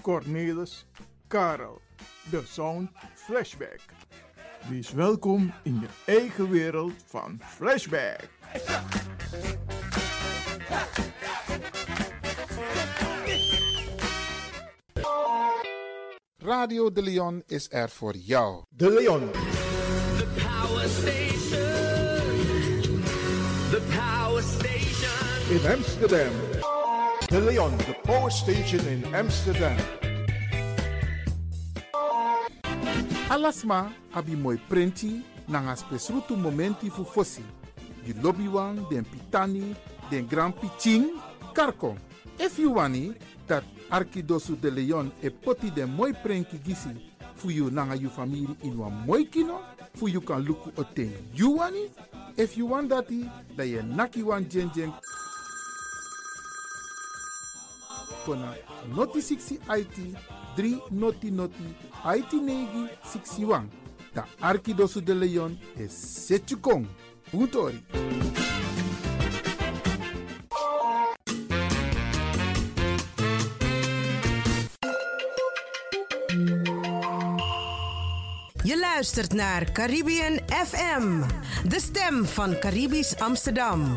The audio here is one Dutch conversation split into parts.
Cornelis, Karel. De Sound Flashback. Wees welkom in je eigen wereld van Flashback. Radio de Leon is er voor jou. De Leon. The power station. The power station. in Amsterdam. De Leon, the power station in Amsterdam. Alasma abi moi prenti nanga spesrutu momenti fu fosi. Di lobby den pitani, den grand piching, karko. If you wani, dat Arkidosu de Leon e poti den moi prenki gisi fu you nanga you family in wan moi kino, fu you kan luku o ten you wani. If you want dati, da ye naki wan kona noti 60 IT 3 noti noti IT negi 61. Da Arkidosu de Leon e setjukong. Puntori. Je luistert naar Caribbean FM, de stem van Caribisch Amsterdam.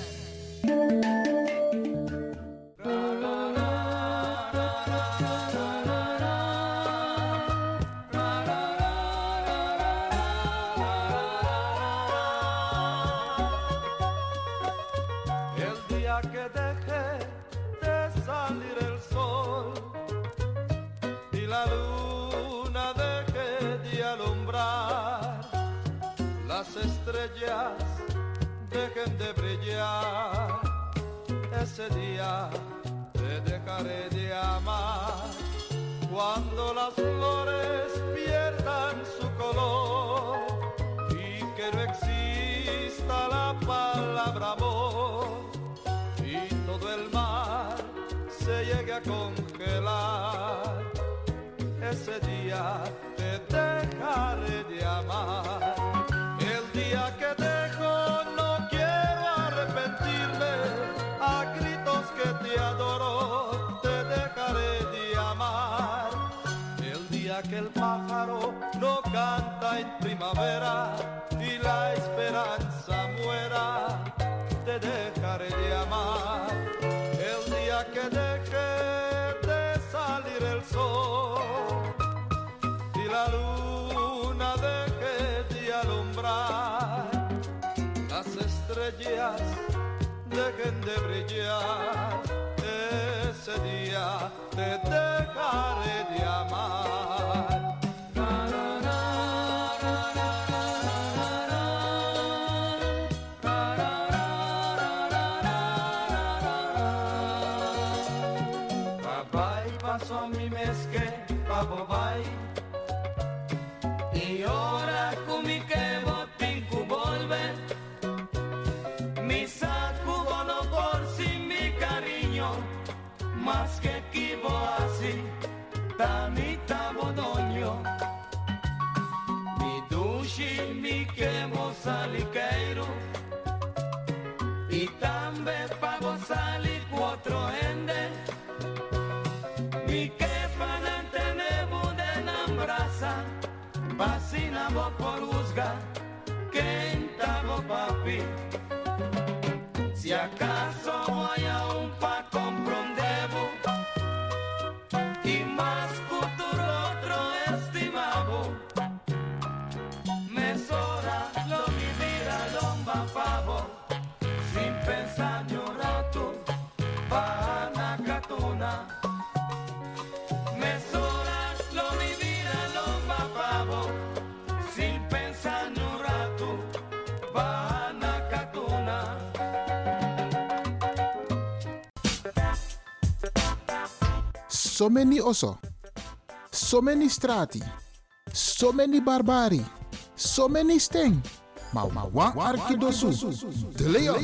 Canta en primavera be So many oso. So many strati. So many barbari. So many sting. Ma ma wan arkidosu. De Leon.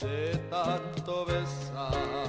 de tanto besar.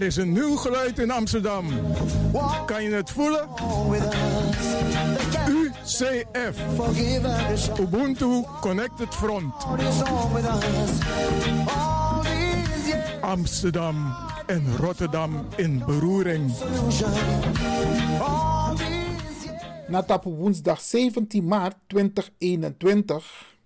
Er is een nieuw geluid in Amsterdam. Kan je het voelen? UCF. Ubuntu Connected Front. Amsterdam en Rotterdam in beroering. Natap woensdag 17 maart 2021.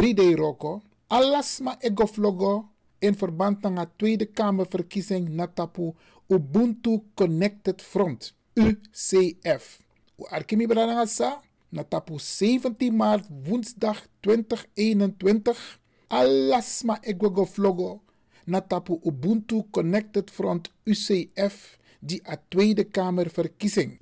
3D Rocco. Alasma Egoflogo in verband met de Tweede Kamerverkiezing Natapu Ubuntu Connected Front, UCF. Arkimi Branagasa, Natapu 17 maart woensdag 2021. Alasma Egwego Vlogo, Natapu Ubuntu Connected Front, UCF, die a Tweede Kamerverkiezing.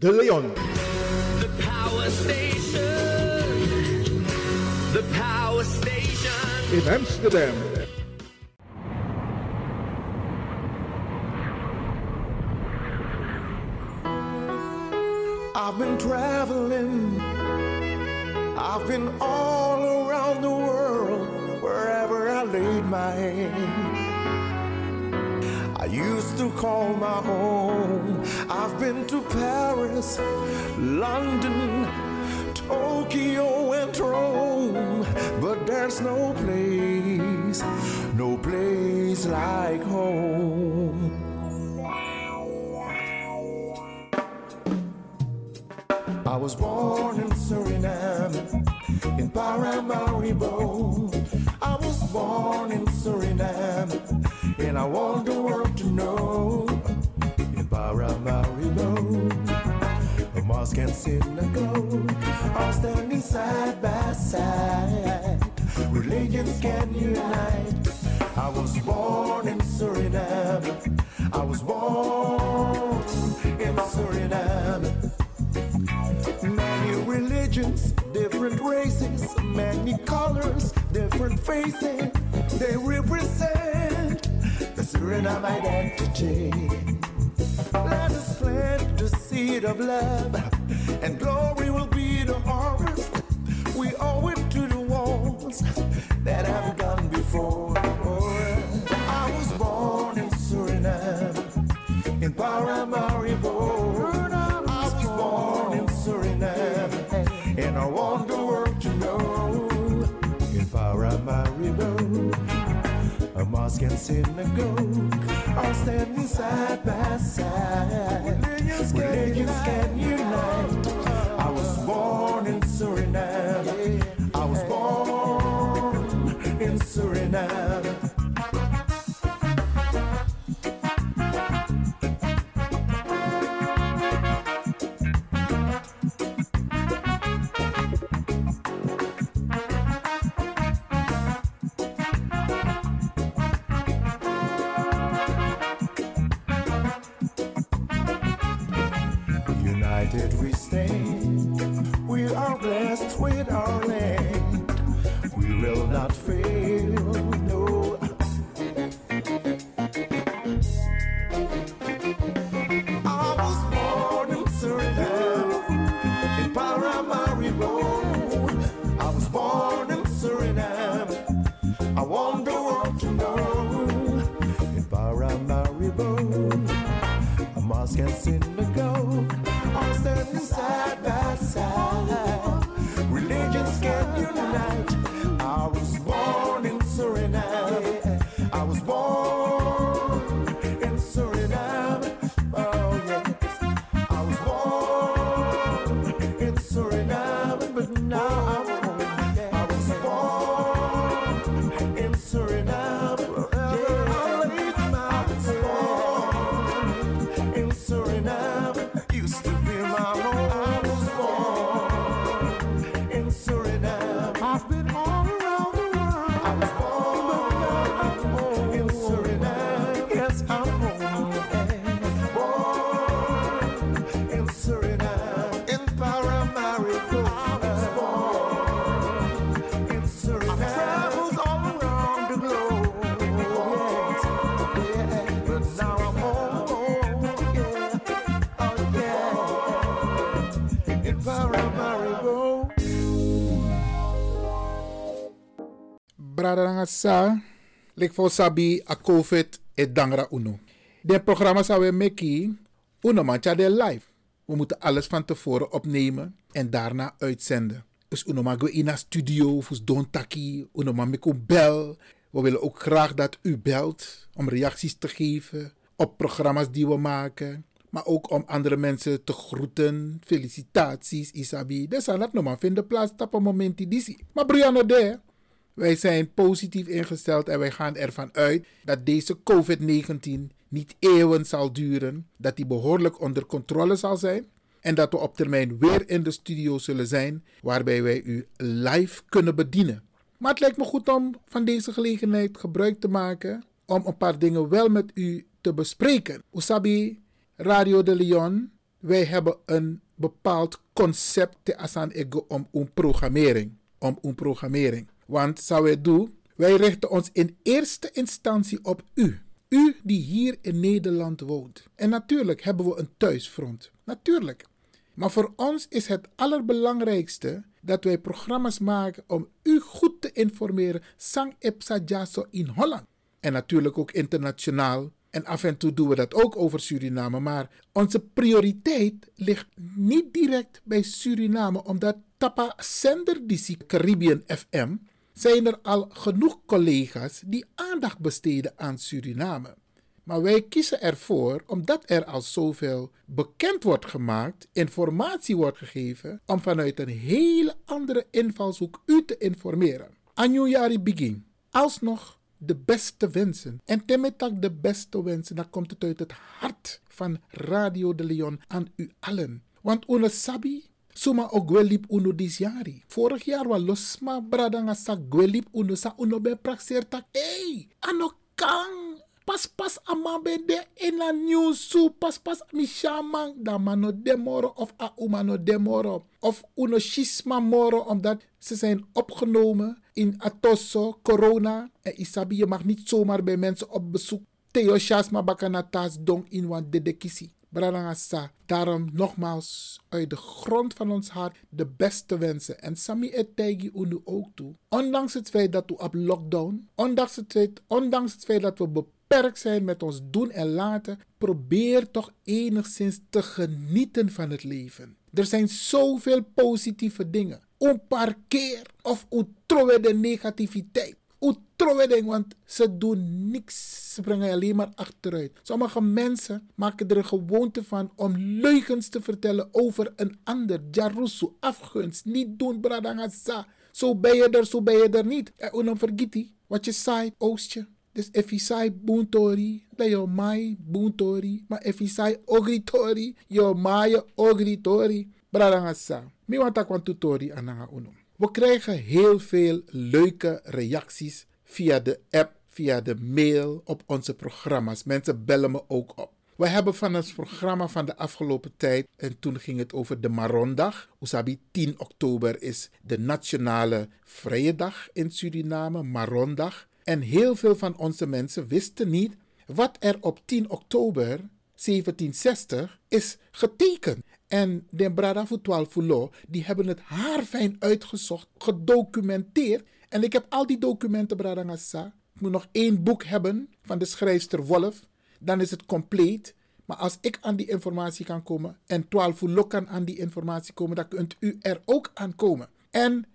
De Leon. The power station. The power station. in Amsterdam. I've been traveling. I've been all around the world, wherever I laid my hand. I used to call my home. I've been to Paris, London, Tokyo, and Rome, but there's no place, no place like home. I was born in Suriname, in Paramaribo. I was born in Suriname, and I want the world to know. A mosque and synagogue are standing side by side. Religions can unite. I was born in Suriname. I was born in Suriname. Many religions, different races, many colors, different faces. They represent the Suriname identity. Let us plant the seed of love, and glory will be the harvest. We owe it to the ones that have gone before. I was born in Suriname, in Paramaribo. I was born in Suriname, and I want the world to know. In Paramaribo, a mosque and synagogue are standing side by side. Religions can unite. I was born in Suriname. I was born in Suriname. United we Brada sa, lik fo sabi a COVID e dangra uno. De programma zou we meki, uno mancha de live. We moeten alles van tevoren opnemen en daarna uitzenden. Dus uno we in een studio, fus don taki, uno bel. We willen ook graag dat u belt om reacties te geven op programma's die we maken. Maar ook om andere mensen te groeten. Felicitaties, Isabi. Dus aan dat nog vinden plaats op een moment die. Maar Brianna de, wij zijn positief ingesteld en wij gaan ervan uit dat deze COVID-19 niet eeuwen zal duren. Dat die behoorlijk onder controle zal zijn. En dat we op termijn weer in de studio zullen zijn, waarbij wij u live kunnen bedienen. Maar het lijkt me goed om van deze gelegenheid gebruik te maken om een paar dingen wel met u te bespreken. Usabi, Radio de Leon, wij hebben een bepaald concept te asan ego om een programmering. Om een programmering. Want zou wij doen, wij richten ons in eerste instantie op u. U die hier in Nederland woont. En natuurlijk hebben we een thuisfront. Natuurlijk. Maar voor ons is het allerbelangrijkste dat wij programma's maken om u goed te informeren. Sang Epsa Jaso in Holland. En natuurlijk ook internationaal. En af en toe doen we dat ook over Suriname. Maar onze prioriteit ligt niet direct bij Suriname, omdat Tapa Sender die Caribbean FM zijn er al genoeg collega's die aandacht besteden aan Suriname. Maar wij kiezen ervoor, omdat er al zoveel bekend wordt gemaakt, informatie wordt gegeven, om vanuit een hele andere invalshoek u te informeren. Anjuyari begin. Alsnog de beste wensen. En temetak de beste wensen, dan komt het uit het hart van Radio de Leon aan u allen. Want une sabi, suma ook wel liep uno dis jari. Vorig jaar was losma bradanga sa gwelip uno sa uno ben praxeertak. Hey, ano kang pas pas amabe de ina nyusu pas pas mi shaman da mano demoro of a umano demoro of uno shisma moro omdat ze zijn opgenomen in atosso corona en isabi je mag niet zomaar bij mensen op bezoek Theo Shasma bakanatas dong in wan de kisi. Brarangasa. Daarom nogmaals uit de grond van ons hart de beste wensen. En Sami etegi unu ook toe. Ondanks het feit dat we op lockdown, ondanks het feit, ondanks het feit dat we beperkt zijn met ons doen en laten, probeer toch enigszins te genieten van het leven. Er zijn zoveel positieve dingen. Een paar keer of een de negativiteit. Een want ze doen niks. Ze brengen alleen maar achteruit. Sommige mensen maken er een gewoonte van om leugens te vertellen over een ander. Jarusu, afgunst, niet doen, bradangasa. Zo ben je er, zo ben je er niet. En dan vergeet hij wat je zei, oostje. Dus if zei boontori, dan mai boontori. Maar if ogritori, je mai ogritori. Bradangasa. Mi want tak want tutori ananga uno. We krijgen heel veel leuke reacties via de app, via de mail op onze programma's. Mensen bellen me ook op. We hebben van het programma van de afgelopen tijd, en toen ging het over de Marondag. Usabi 10 oktober is de nationale vrije dag in Suriname, Marondag. En heel veel van onze mensen wisten niet wat er op 10 oktober 1760 is getekend. En de Brada voor 12 Fulo, die hebben het haarfijn uitgezocht, gedocumenteerd. En ik heb al die documenten, Brada Ngassa. Ik moet nog één boek hebben van de schrijfster Wolf. Dan is het compleet. Maar als ik aan die informatie kan komen en 12 Fulo kan aan die informatie komen, dan kunt u er ook aan komen. En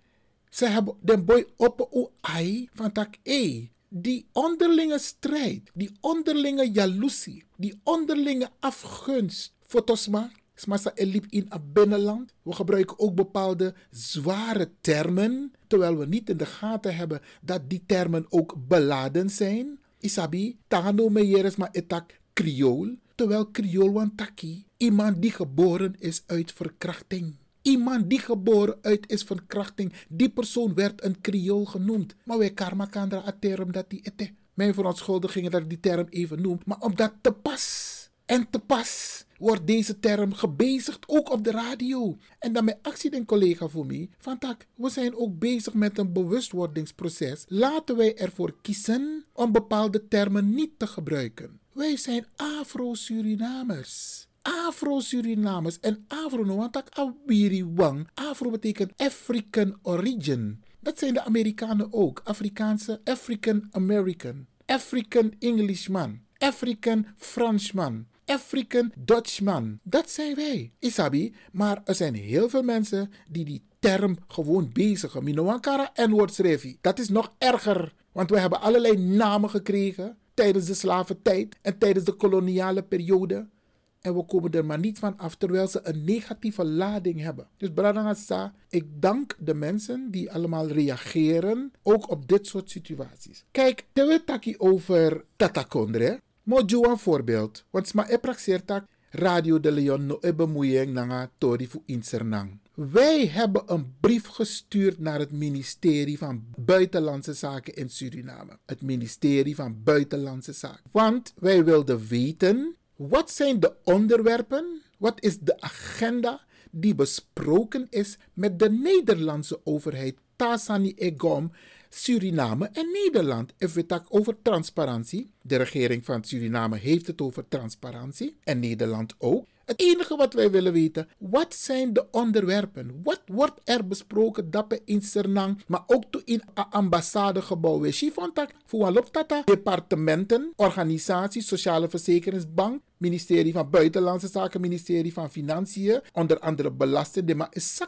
ze hebben de boy op o ai van tak e. Die onderlinge strijd, die onderlinge jaloezie, die onderlinge afgunst. Fotosma, Smasa elip in het binnenland. We gebruiken ook bepaalde zware termen, terwijl we niet in de gaten hebben dat die termen ook beladen zijn. Isabi, tano meyeres ma etak Creool, terwijl Creool wantaki, iemand die geboren is uit verkrachting. Iemand die geboren uit is verkrachting, die persoon werd een Creool genoemd. Maar wij karma kandra a term dat die ete. Mijn verontschuldigingen dat ik die term even noem, maar omdat te pas en te pas wordt deze term gebezigd, ook op de radio. En dan mijn actie den collega voor mij, van tak, we zijn ook bezig met een bewustwordingsproces. Laten wij ervoor kiezen om bepaalde termen niet te gebruiken. Wij zijn Afro-Surinamers. Afro-Surinamers en Afro, want tak. Afro betekent African origin. Dat zijn de Amerikanen ook. Afrikaanse, African American, African Englishman, African Franschman, African Dutchman. Dat zijn wij, Isabi. Maar er zijn heel veel mensen die die term gewoon bezigen. Minoankara en woordschrevi. Dat is nog erger. Want we hebben allerlei namen gekregen tijdens de slaventijd en tijdens de koloniale periode. En we komen er maar niet van af terwijl ze een negatieve lading hebben. Dus Bradangasa, ik dank de mensen die allemaal reageren, ook op dit soort situaties. Kijk, we over Tatakondre. Mojo een voorbeeld. Want sma e praxeertak Radio de Leon no e bemoeiing nanga tori fu insernang. Wij hebben een brief gestuurd naar het ministerie van Buitenlandse Zaken in Suriname. Het ministerie van Buitenlandse Zaken. Want wij wilden weten wat zijn de onderwerpen, wat is de agenda die besproken is met de Nederlandse overheid Tasani Egom, Suriname en Nederland. If we het over transparantie, de regering van Suriname heeft het over transparantie en Nederland ook. Het enige wat wij willen weten, wat zijn de onderwerpen? Wat wordt er besproken dat in Sernang, maar ook in het ambassadegebouw? We Chifontak, voor tata, departementen, organisaties, sociale verzekeringsbank, ministerie van Buitenlandse Zaken, ministerie van Financiën, onder andere belasting, maar is.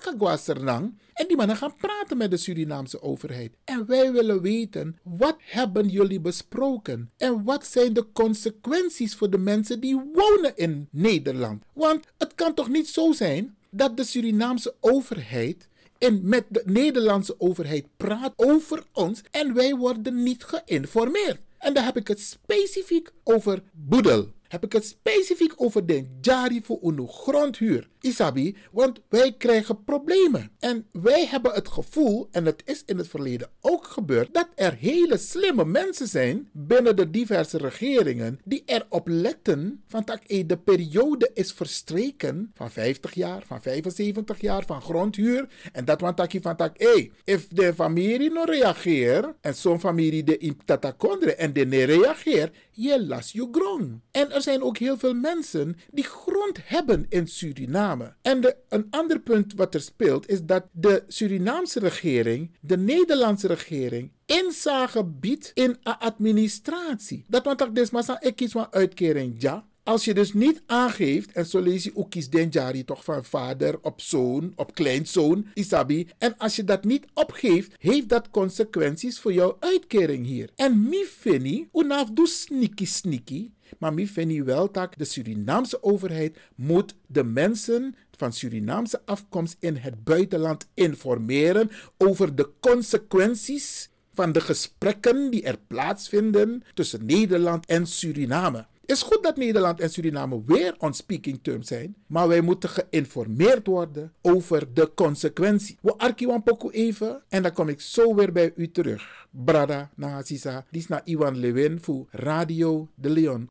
En die mannen gaan praten met de Surinaamse overheid. En wij willen weten, wat hebben jullie besproken? En wat zijn de consequenties voor de mensen die wonen in Nederland? Want het kan toch niet zo zijn dat de Surinaamse overheid en met de Nederlandse overheid praat over ons en wij worden niet geïnformeerd. En dan heb ik het specifiek over Boedel heb ik het specifiek over de jari voor een grondhuur. Isabi, want wij krijgen problemen. En wij hebben het gevoel, en het is in het verleden ook gebeurd, dat er hele slimme mensen zijn binnen de diverse regeringen die erop letten van dat de periode is verstreken van 50 jaar, van 75 jaar van grondhuur. En dat want dat van dat, hey, if de familie no reageert en zo'n familie de in tatakondre en de ne reageert, je las je grond. En er zijn ook heel veel mensen die grond hebben in Suriname. En de, een ander punt wat er speelt is dat de Surinaamse regering, de Nederlandse regering, inzage biedt in een administratie. Dat want is maar ik kies uitkering ja. Als je dus niet aangeeft, en zo lees je ook kies denjari toch van vader op zoon, op kleinzoon, isabi. En als je dat niet opgeeft, heeft dat consequenties voor jouw uitkering hier. En mi fini, unaf doe sneaky sneaky, maar mi fini wel dat de Surinaamse overheid moet de mensen van Surinaamse afkomst in het buitenland informeren over de consequenties van de gesprekken die er plaatsvinden tussen Nederland en Suriname. Is goed dat Nederland en Suriname weer on speaking terms zijn, maar wij moeten geïnformeerd worden over de consequentie. We arkiwan poku even en dan kom ik zo weer bij u terug. Brada Nagasisa, dit is naar Iwan Lewin voor Radio de Leon.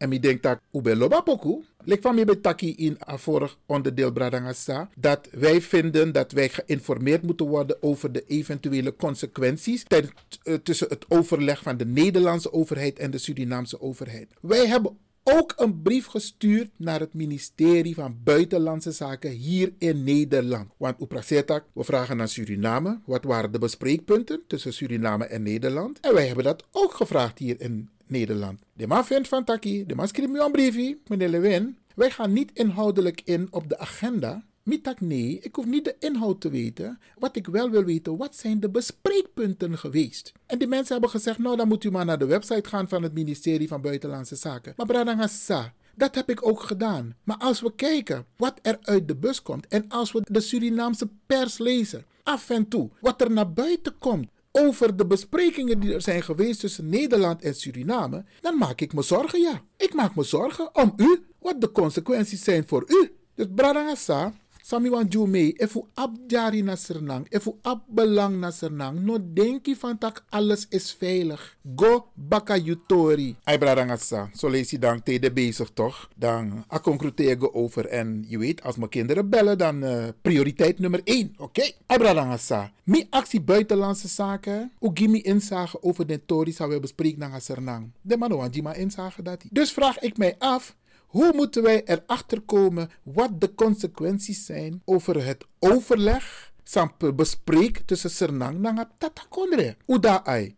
En mi denk dat ube loba poku. Van in a vorig onderdeel Bradangasa. Dat wij vinden dat wij geïnformeerd moeten worden over de eventuele consequenties eh, tussen het overleg van de Nederlandse overheid en de Surinaamse overheid. Wij hebben ook een brief gestuurd naar het ministerie van Buitenlandse Zaken hier in Nederland. Want Uprasetak, we vragen naar Suriname. Wat waren de bespreekpunten tussen Suriname en Nederland? En wij hebben dat ook gevraagd hier in Nederland. De man vindt van Taki, de man schrijft me een briefje, meneer Lewin. Wij gaan niet inhoudelijk in op de agenda. Mitak nee, ik hoef niet de inhoud te weten. Wat ik wel wil weten, wat zijn de bespreekpunten geweest? En die mensen hebben gezegd, nou dan moet u maar naar de website gaan van het ministerie van Buitenlandse Zaken. Maar Bradangasa, dat heb ik ook gedaan. Maar als we kijken wat er uit de bus komt en als we de Surinaamse pers lezen, af en toe, wat er naar buiten komt over de besprekingen die er zijn geweest tussen Nederland en Suriname, dan maak ik me zorgen, ja. Ik maak me zorgen om u, wat de consequenties zijn voor u. Dus Bradangasa, Sami wan ju mee, efu abjari na Sernang, efu abbelang na Sernang, no denki van tak alles is veilig. Go baka yutori. Ay bradangasa, zo lees je dan tegen bezig toch? Dan akkonkruteer over en je weet, als mijn kinderen bellen, dan eh, prioriteit nummer 1, oké? Ay bradangasa, mi actie buitenlandse zaken, u gimi inzage over de tori zou we bespreken naar Sernang. De man wan jima inzage dat. Dus vraag ik mij af, hoe moeten wij erachter komen wat de consequenties zijn over het overleg, sampe bespreek tussen Sernang en Tatakondre? Uda ai.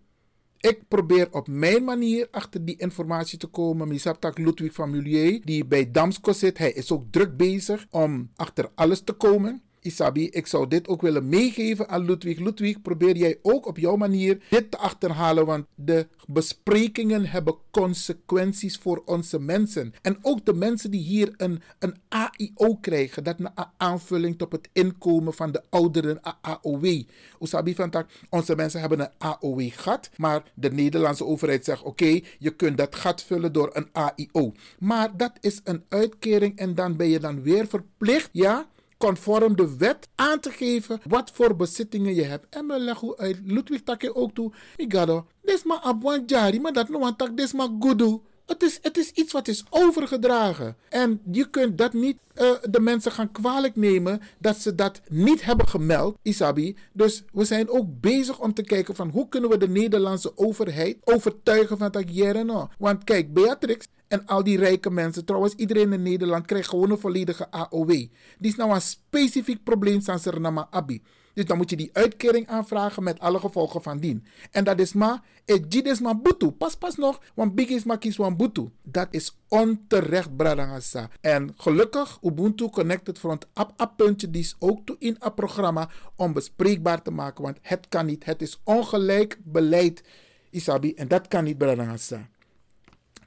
Ik probeer op mijn manier achter die informatie te komen. Misaptak Ludwig van Mulier, die bij Damsko zit, hij is ook druk bezig om achter alles te komen. Isabi, ik zou dit ook willen meegeven aan Ludwig. Ludwig, probeer jij ook op jouw manier dit te achterhalen, want de besprekingen hebben consequenties voor onze mensen. En ook de mensen die hier een, een AIO krijgen, dat een aanvulling op het inkomen van de ouderen AOW. Usabi van tak, onze mensen hebben een AOW gat, maar de Nederlandse overheid zegt oké, je kunt dat gat vullen door een AIO. Maar dat is een uitkering en dan ben je dan weer verplicht, ja, conform de wet aan te geven wat voor bezittingen je hebt. En me leggen uit Ludwig Takke ook toe. Migado, dit is maar maar dat no tak, dit maar. Het is, het is iets wat is overgedragen. En je kunt dat niet eh, de mensen gaan kwalijk nemen dat ze dat niet hebben gemeld, Isabi. Dus we zijn ook bezig om te kijken van hoe kunnen we de Nederlandse overheid overtuigen van dat jere no. Want kijk, Beatrix en al die rijke mensen, trouwens iedereen in Nederland krijgt gewoon een volledige AOW. Die is nou een specifiek probleem van Suriname Abi. Dus dan moet je die uitkering aanvragen met alle gevolgen van dien. En dat is maar, het is maar. Pas pas nog, want big is maar wan butu. Dat is onterecht, bradangasa. En gelukkig, Ubuntu Connected Front app app puntje, die is ook toe in het programma om bespreekbaar te maken. Want het kan niet. Het is ongelijk beleid, Isabi. En dat kan niet, bradangasa.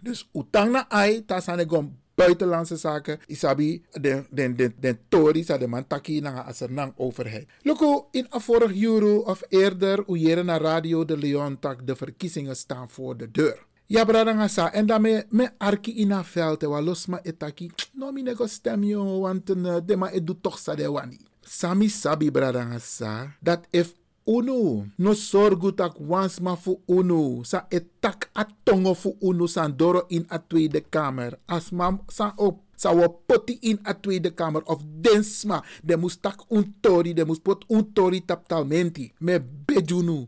Dus utang na ai, tasane gom buitenlandse zaken, isabi den den den den tori sa de man taki na asernang overheid. Loko in a vorig euro of eerder uyere na radio de Leon tak de verkiezingen staan voor de deur. Ja, brada sa en daarmee me arki ina veld wa losma etaki. No mi nego stem yo want uh, de ma edu toch sa de wani. Sami sabi brada sa dat if Uno, no sorgu tak wans ma fu uno. Sa etak atongo fu uno san doro in a Tweede Kamer. As ma sa op sa wo poti in a Tweede Kamer of densma. De moest tak un tori, de moest pot un tori taptalmenti. Me bejunu.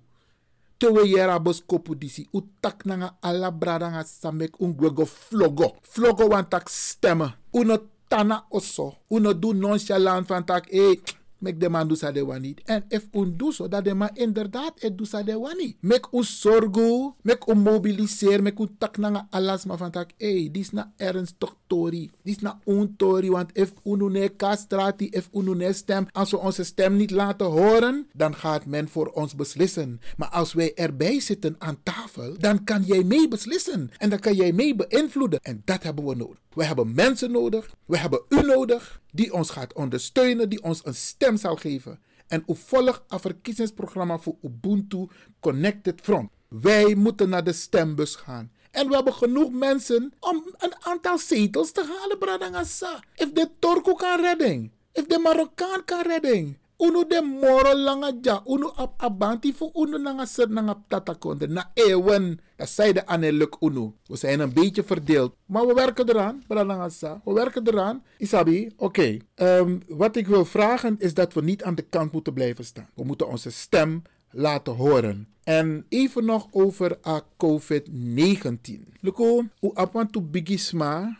Tewe yera bos kopu disi. U tak nanga ala brada nga samek un gwego flogo. Flogo wan tak. Uno tana oso. Uno do nonchalant van tak, eh, Mek de man doe de wani. En if un doe zo, dat de man inderdaad het doe de wani. Mek u zorgu, mek u mobiliseer, mek u tak nanga alas ma van tak, hey, dis na ernstig tori. Dis na un tori, want if unu kastrati, if stem, als we onze stem niet laten horen, dan gaat men voor ons beslissen. Maar als wij erbij zitten aan tafel, dan kan jij mee beslissen. En dan kan jij mee beïnvloeden. En dat hebben we nodig. We hebben mensen nodig. We hebben u nodig. Die ons gaat ondersteunen. Die ons een stem zal geven. En u volgt een verkiezingsprogramma voor Ubuntu Connected Front. Wij moeten naar de stembus gaan. En we hebben genoeg mensen om een aantal zetels te halen, Bradangasa. If de Turko kan redden. If de Marokkaan kan redden. Uno de moro langa ja. Uno ap abanti uno nanga ser nanga tata konde. Na ewen. Dat zei de Anneluk Uno. We zijn een beetje verdeeld. Maar we werken eraan. Bralangasa. We werken eraan. Isabi, oké. Ehm, wat ik wil vragen is dat we niet aan de kant moeten blijven staan. We moeten onze stem laten horen. En even nog over a COVID-19. Luko, u apwan tu bigisma.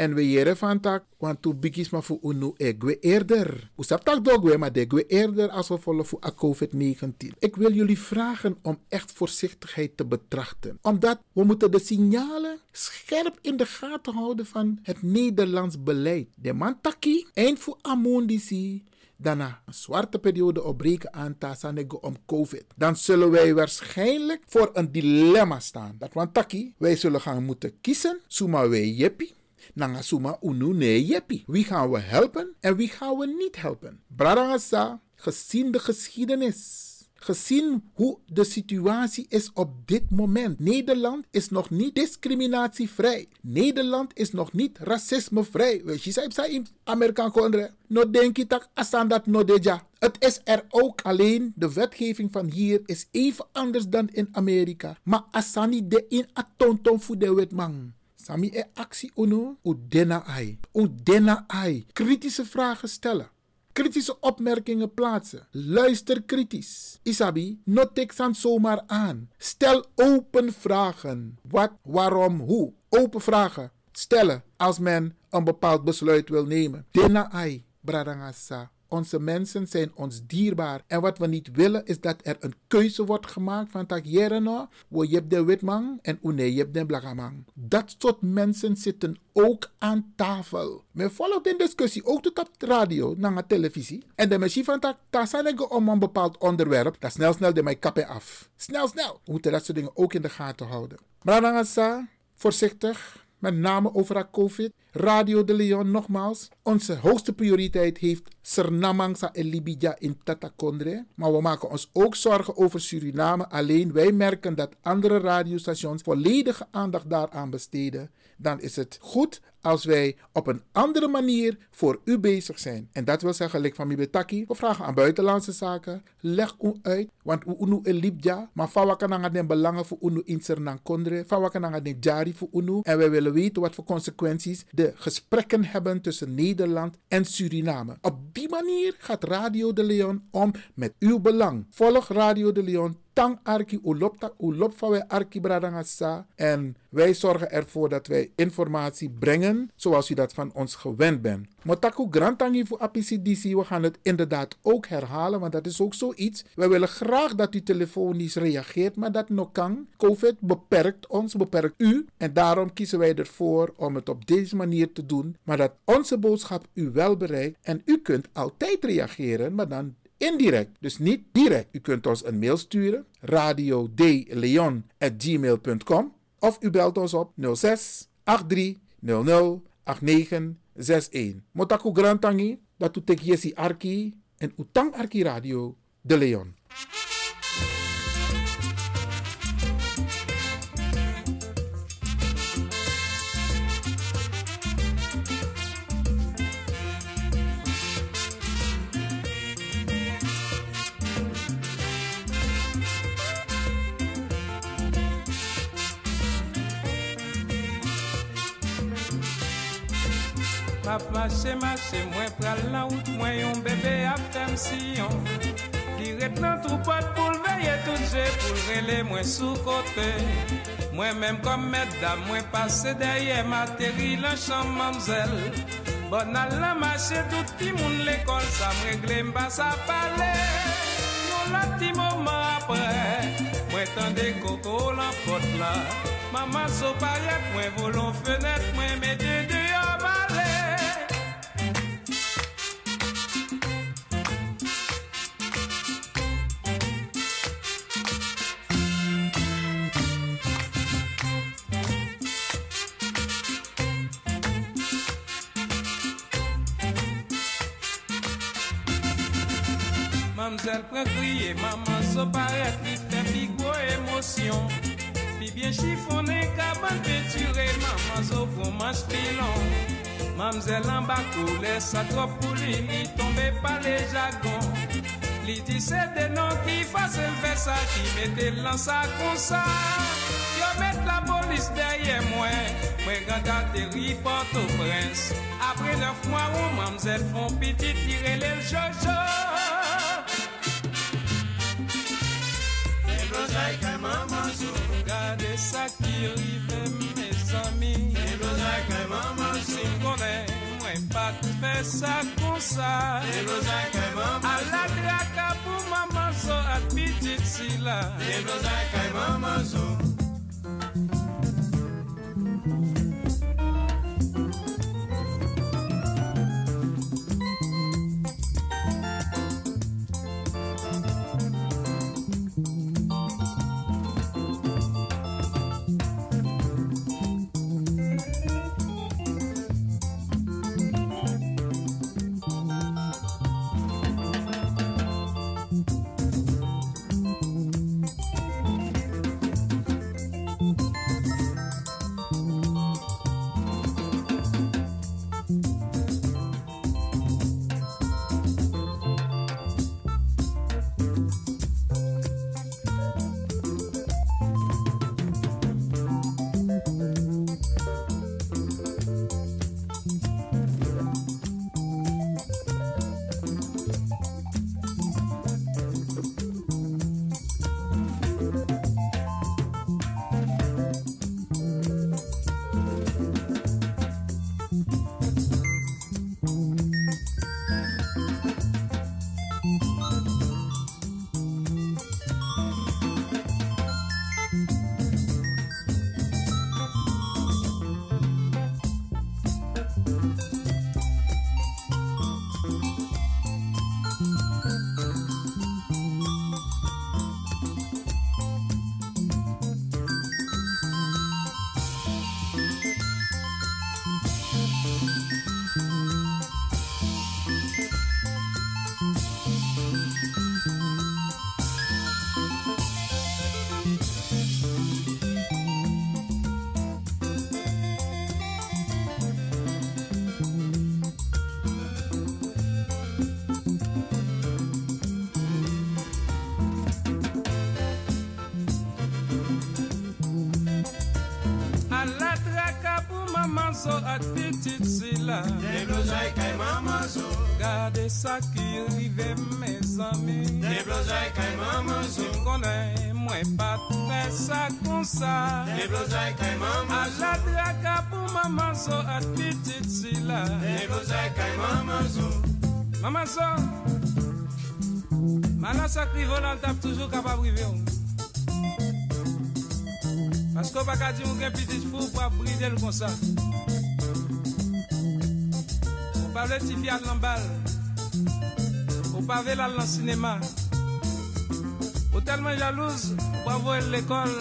En we jere van tak, want tu bigisma fu unu egwe eerder. Sap tak dogwe, maar degwe eerder als we volgen voor a COVID-19. Ik wil jullie vragen om echt voorzichtigheid te betrachten. Omdat we moeten de signalen scherp in de gaten houden van het Nederlands beleid. De man taki, eind voor amondisi, daarna een zwarte periode opbreken aan Tasanego om COVID. Dan zullen wij waarschijnlijk voor een dilemma staan. Dat want taki, wij zullen gaan moeten kiezen. Suma wij jeppie. Nanga suma unu nee jeppie. Wie gaan we helpen en wie gaan we niet helpen? Bradangasa, gezien de geschiedenis. Gezien hoe de situatie is op dit moment. Nederland is nog niet discriminatievrij. Nederland is nog niet racismevrij. Je, zei in Amerikaan kondre. No denk asan dat no deja. Het is er ook alleen, de wetgeving van hier is even anders dan in Amerika. Maar asani de in atonton voor de wetman. Sami e actie uno, u dena ai. U dena ai. Kritische vragen stellen. Kritische opmerkingen plaatsen. Luister kritisch. Isabi, not aan zomaar aan. Stel open vragen. Wat, waarom, hoe. Open vragen stellen als men een bepaald besluit wil nemen. Dena ai, bradangasa. Onze mensen zijn ons dierbaar. En wat we niet willen is dat er een keuze wordt gemaakt van tak no, wo je de witman en une je de blagamang. Dat soort mensen zitten ook aan tafel. Men volgt de discussie ook op de radio, naar de televisie. En de machine van tak, tasanego om een bepaald onderwerp, dat snel snel de mij kappen af. Snel snel. We moeten dat soort dingen ook in de gaten houden. Maar voorzichtig met name over COVID. Radio de Leon nogmaals. Onze hoogste prioriteit heeft Sernamangsa en Libidja in Tatakondre. Maar we maken ons ook zorgen over Suriname. Alleen wij merken dat andere radiostations volledige aandacht daaraan besteden. Dan is het goed als wij op een andere manier voor u bezig zijn. En dat wil zeggen, like van Mibetaki, we vragen aan buitenlandse zaken. Leg u uit, want u unu in Libja, maar kan den belangen voor unu in Sernang Kondre, kan den jari voor unu. En wij willen weten wat voor consequenties de gesprekken hebben tussen Nederland en Suriname. Op die manier gaat Radio de Leon om met uw belang. Volg Radio de Leon tang arki ulop tak ulop arki bradangasa. En wij zorgen ervoor dat wij informatie brengen zoals u dat van ons gewend bent. Motaku grantangi voor APCDC, we gaan het inderdaad ook herhalen, want dat is ook zoiets. Wij willen graag dat u telefonisch reageert, maar dat nog kan. COVID beperkt ons, beperkt u. En daarom kiezen wij ervoor om het op deze manier te doen, maar dat onze boodschap u wel bereikt. En u kunt altijd reageren, maar dan indirect, dus niet direct. U kunt ons een mail sturen, radiodeleon.gmail.com of u belt ons op 06 83 00 8961. Motaku Grantangi, dat u tek yesi arki en utang arki radio de Leon. Map mache mache mwen pral la wout mwen yon bebe ap tem siyon Li nan troupot pou lveye tout je pou lrele mwen sou kote Mwen menm kom meddam mwen pase derye materi lan chan mamzel Bon al la mache tout ti moun l'ekol sa mregle mba sa pale Yon la ti mouman apre Mwen tande koko lan pot la Maman so payet mwen volon fenet mwen mede de Mamzelle pren kriye, maman so paret li fe pi gwo emosyon Pi bien chifone, kaban peture, maman so pou manch pilon. Mamzelle an bakou, lesa trop pou li, li tombe pa le jagon Li di se de non ki fase l fè sa Ki mette lan sa kon sa Yo met la polis derye mwen Mwen ganda teri porto prens Apre neuf mwa ou mamzel fon pitit Tire le l jojo like my mama so. Gade sakiri fem me zami. Never like my mama so. Singone mwen pat fe sa kon sa. Mama so. Ala mama so at pitit mama so. Des blousons kay maman so. Gade sa ki rive mes amis. Des blousons kay maman so. M'm konen mwen pa fè sa A la draka pou maman so at pitit si la. Maman so. Maman. Manan sa kri volan tap toujou kapab rive ou. Pasko baka di mwen gen fou pa bridel kon sa. Kolè ti fi al nan bal Ou pave lal nan sinema Ou telman jalouz Ou avouè l'ekol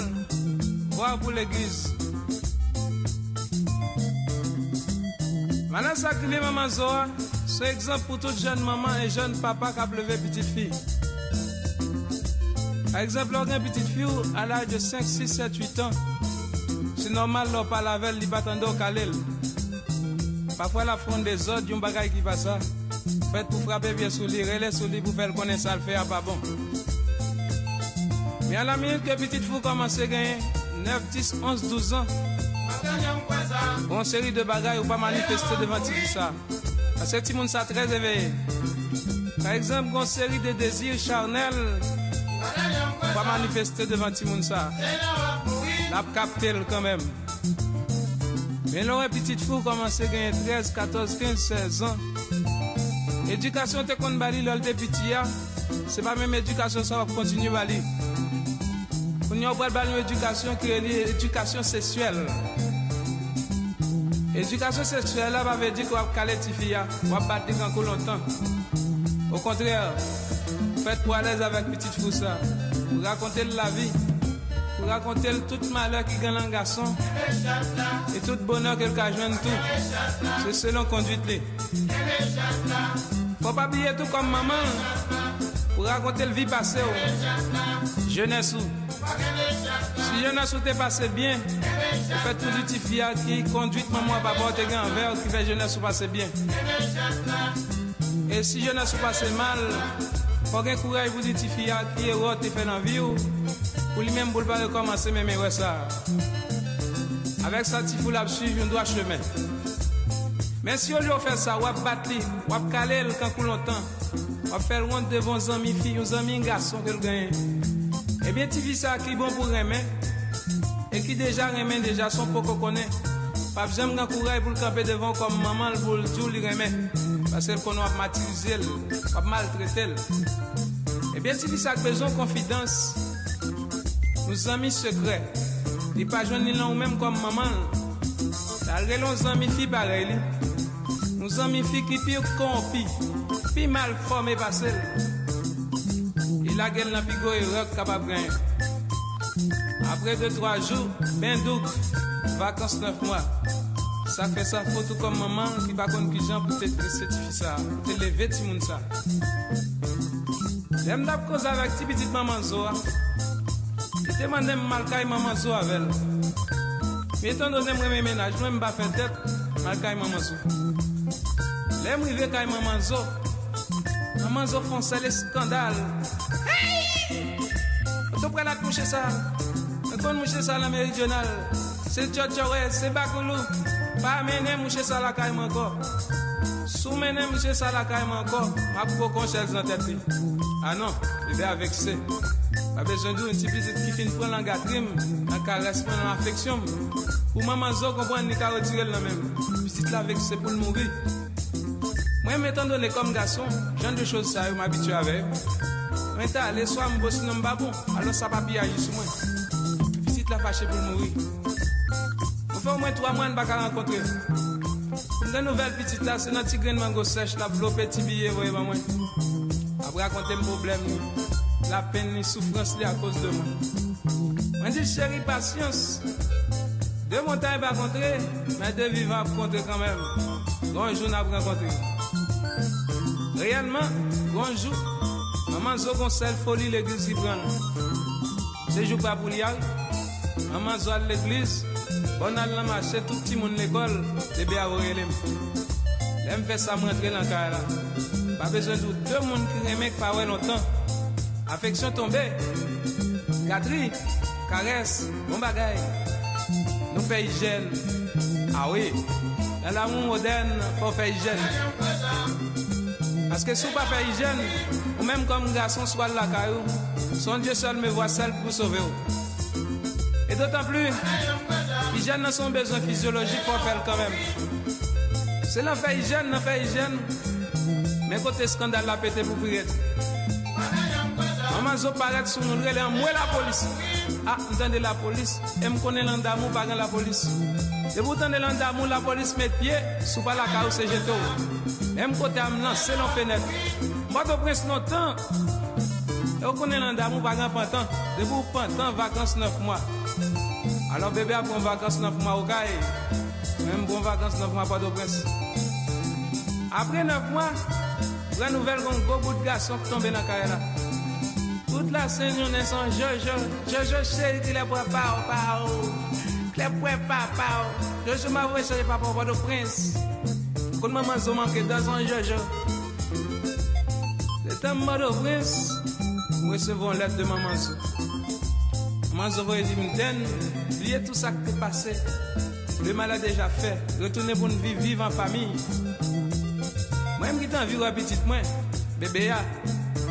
Ou avou l'egliz Manan sakri li maman zoa. Se ekzamp pou tout jen maman E jen papa ka pleve pitit fi Par exemple, lor gen pitit fi ou Al de 5, 6, 7, 8 an Se normal lor palavel li batando kalel Parfois, la fond des autres, un bagage qui va ça. Faites pour frapper bien sous lui, relais sous pour faire connaître ça, le faire pas bon. Mais à la minute que petite fille commence à gagner 9, 10, 11, 12 ans, une série de bagages ou pas manifester devant tout ça. Parce que tout le monde ça très éveillé. Par exemple, une série de désirs charnels pas manifester devant tout le monde ça. La capté quand même. Mais lò wè pitit fou à gagner 13, 14, 15, 16 ans. Edukasyon te kon bali lòl te piti ya, se pa mèm edukasyon sa wap kontinu bali. Koun yo bral bali nou edukasyon ki li edukasyon seksuel. Edukasyon seksuel la pa ve di kwa wap kale ti fiya, wap bati kankou lontan. Au kontrèr, fèt pou alèz avec pitit fou ça. ou rakonte l la vie pour raconter tout malheur qui gagne un garçon et tout bonheur qu'elle joint tout. C'est selon conduite là. Faut pas oublier tout comme maman pour raconter le vie passée. oh. Jeunesse ou. Si jeunesse ou t'es passé bien, vous faites tout fiat qui conduit maman à papa te un verre qui fait jeunesse ou passer bien. Et si jeunesse ou passe mal, Faut gen courage ti fille qui est rote et fait dans vie ou pour lui-même pour le pas recommencer même ouais ça. Avec ça ti fou la suivre un droit chemin. Mais si on lui fait ça, on va battre, on va caler le quand longtemps. On va faire honte devant un ami fille, un ami garçon que le gagne. Eh bien, vis ça qui est bon pour remettre et qui déjà remet déjà son qu'on connaît. Pas besoin de courage pour le camper devant comme maman pour le dire lui remet. Parce qu'elle qu'on va matérialiser, va maltraiter. Eh bien, vis ça avec besoin de confidence. Ou zami sekre, li pa jwen ni lan ou menm kom maman. La relon zami fi bare li, ou zami qui ki pi konfi, mal fome basel. Il la gen la pigo e rok kapap gen. Apre 2-3 jou, ben douk, Vacances 9 mois. Sa fait sa photo comme maman ki bakon ki jan pou te trisetifi sa, pou te leve ti moun sa. Dem dap koz avak ti pitit maman zo a. Deman dem malkay maman sou avel. Me etan do zem reme menaj, mwen mba fe tet, malkay maman sou. Le mrive kay maman sou, maman sou fon sele skandal. Hey! Oto pre la kouche sa, kon mouche sa la meridional. Se tchotchore, se bakoulou, pa amene mouche sa la kay manko. Sou menen msye sa la kayman anko, ma pou kon kon chèl zan tèt li. Ah Anon, bebe a vekse. Pa bejan djou yon ti bizit ki fin pran lan gatrim, an ka resmen an afeksyon. Pou maman zo kompwen ni ka retirel nan men. Bizit la vekse pou l mouri. Mwen metan donè kom gason, jan de chòz sa yo m'abitu avè. Mwen ta ale swa mbos nan mbabon, alon sa papi a jis mwen. Bizit la fache pou l mouri. Mwen fè ou mwen 3 mwen baka renkontre. Mwen nouvel pitit la, se nan ti gren man go sech, la blo peti biye voye ba mwen. A brakonte m problem la pen ni soufrans li a kos de mwen. Mwen di cheri pasyons, de montan ba kontre, men de vivan ap kontre kanmen. Gonjou nan ap renkontre. Reyelman, gonjou, maman zo konsel foli l'eglise li pran. Sejou pa pou li al, maman zo al l'eglise, Bonne à l'amarché, tout petit monde à l'école, et bien avoué. Je fais ça m'entraîner dans le cas. Pas besoin de deux personnes qui remettent parler longtemps. Affection tombée. Catherine, caresse, bon bagaille. Nous faisons jeune. Ah oui, dans l'amour moderne, pour faire jeune. Parce que si on ne peut pas être jeune, ou même comme garçon, soit de la caille. Son Dieu seul me voit seul pour sauver. Et d'autant plus l'hygiène a son besoin physiologique pour faire quand même. C'est l'enfer hygiène, l'enfer hygiène. Mais côté scandale, la pété pour prier. Maman zo paraît sous elle moi la police. Ah, entendez la police, et me connaît l'andamou, pas la police. Et vous entendez l'andamou, la police met pied, sous pas la carrosse et. Même côté am dans fenêtre. Moi, prince longtemps. Et vous pas grand pantan. Vous pantan, vacances 9 mois. Alors bébé a pris vacances dans Marocain, même bon vacances dans Port-au-Prince. Après 9 mois, la nouvelle qu'on gros bout de garçon qui tombe dans la carrière. Toute la Saint-Journée sans Jojo, Jojo chéri qui les boit pas oh, pao, oh. qui les boit pas pao. Oh. Jojo m'a voué chéri papa Port-au-Prince. Quand maman a manqué dans un Jojo. C'est un Port-au-Prince, nous recevons l'aide de maman. Zou. Maman zo va dire tout ça qui est passé. Le mal a déjà fait. Retournez pour nous vivre, vivre en famille. Moi, je suis envie de petite moi. Bébé,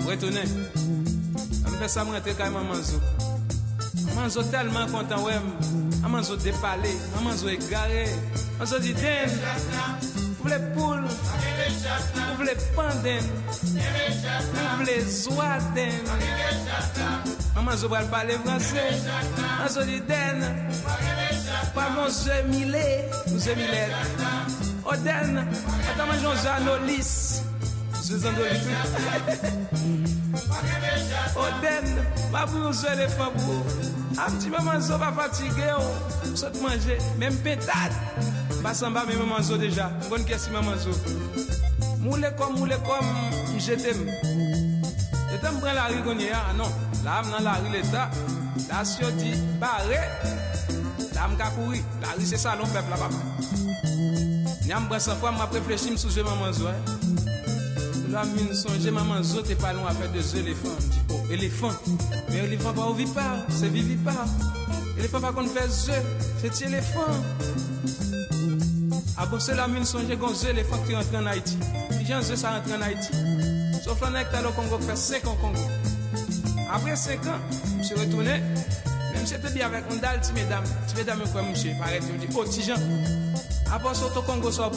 retournez. Je fais ça, je rentre quand maman. Maman tellement content, ouais. Maman zo dépalé, maman zo égaré. Maman dit, den, vous voulez poule, Vle panden Vle zwaden Maman zo pral pale franse An zo di den. Pa mon zemile Ou zemilet Oden Ata manjon zanolis Zezan do li tout. Oden, mabou zwe le fabou. Amti maman zo pa fatige yo. Sot manje, men petad. Basan ba men maman zo deja. Mgon kesi maman zo. Moule kom, moule kom, mjetem. Etan mwen la ri konye ya, anon. La am nan la ri leta. La syo di bare. La m kakouri. La ri se salon pep la papa. Nyam basan fwa m ap reflechim sou zwe maman zo. Eh. la mine songe, maman zo t'es pas long avec deux éléphants. Dit, oh, éléphant, mais éléphant ah pas ou vit pas, c'est vivi pas. Éléphant pas qu'on fait zo, c'est éléphant. Après cela, la mine songe, gon zo éléphant qui rentre en Haïti. J'en zo ça en Haïti. Sauf l'année que t'as le Congo fait 5 ans au Congo. Après 5 ans, je suis retourné. Même si c'était bien avec un dalle, tu mesdames, tu mesdames, quoi, monsieur, paraît-il, dit, oh, tijan. Après, ah sur ton Congo, sur le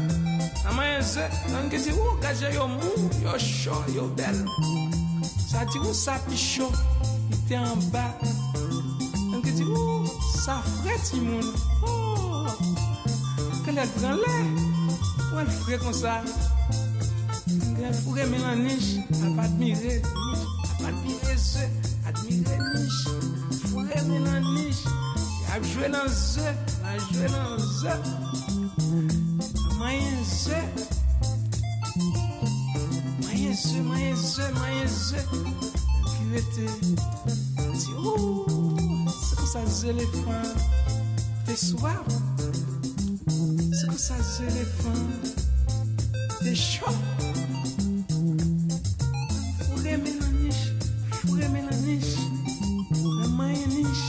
amayeze nangezi ugaje yo mou yo chaud yo belle ça dit où ça pichot il était en bas nangezi où ça frette oh qu'elle est grand là ou comme ça elle pourrait mélanger à pas admirer à pas admirer ce niche pourrait mélanger à jouer dans ce à jouer dans semence, semence, piwete, si ou, se kon sa zelefan, te swav, se kon sa zelefan, te chou. Fure menanish, fure menanish, la maye nish.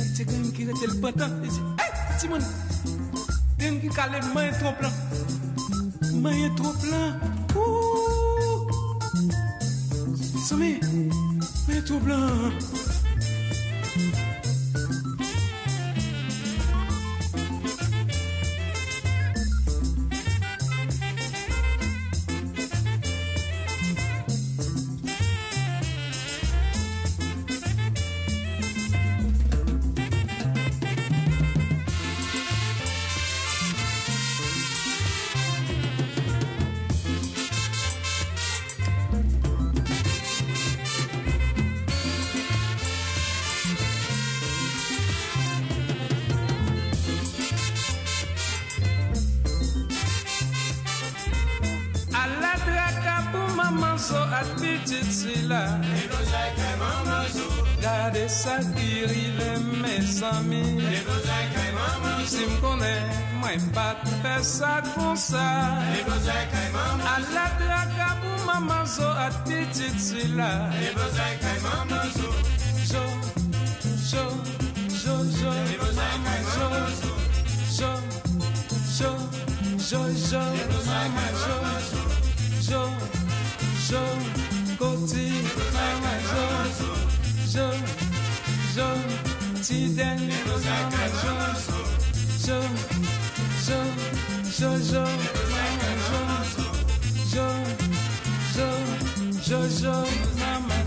E te ki rete l patan, ti, e, ti moun, gen ki kalen mama so atititsila gade sakirive mesami si mkone mwen pat pesak kon sa alat lakabu mama so atititsila jo jo jo jo mama jo jo jo jo jo mama jo Maman jo, jo, jo, jo, jo jo, jo, jo, jo, jo Maman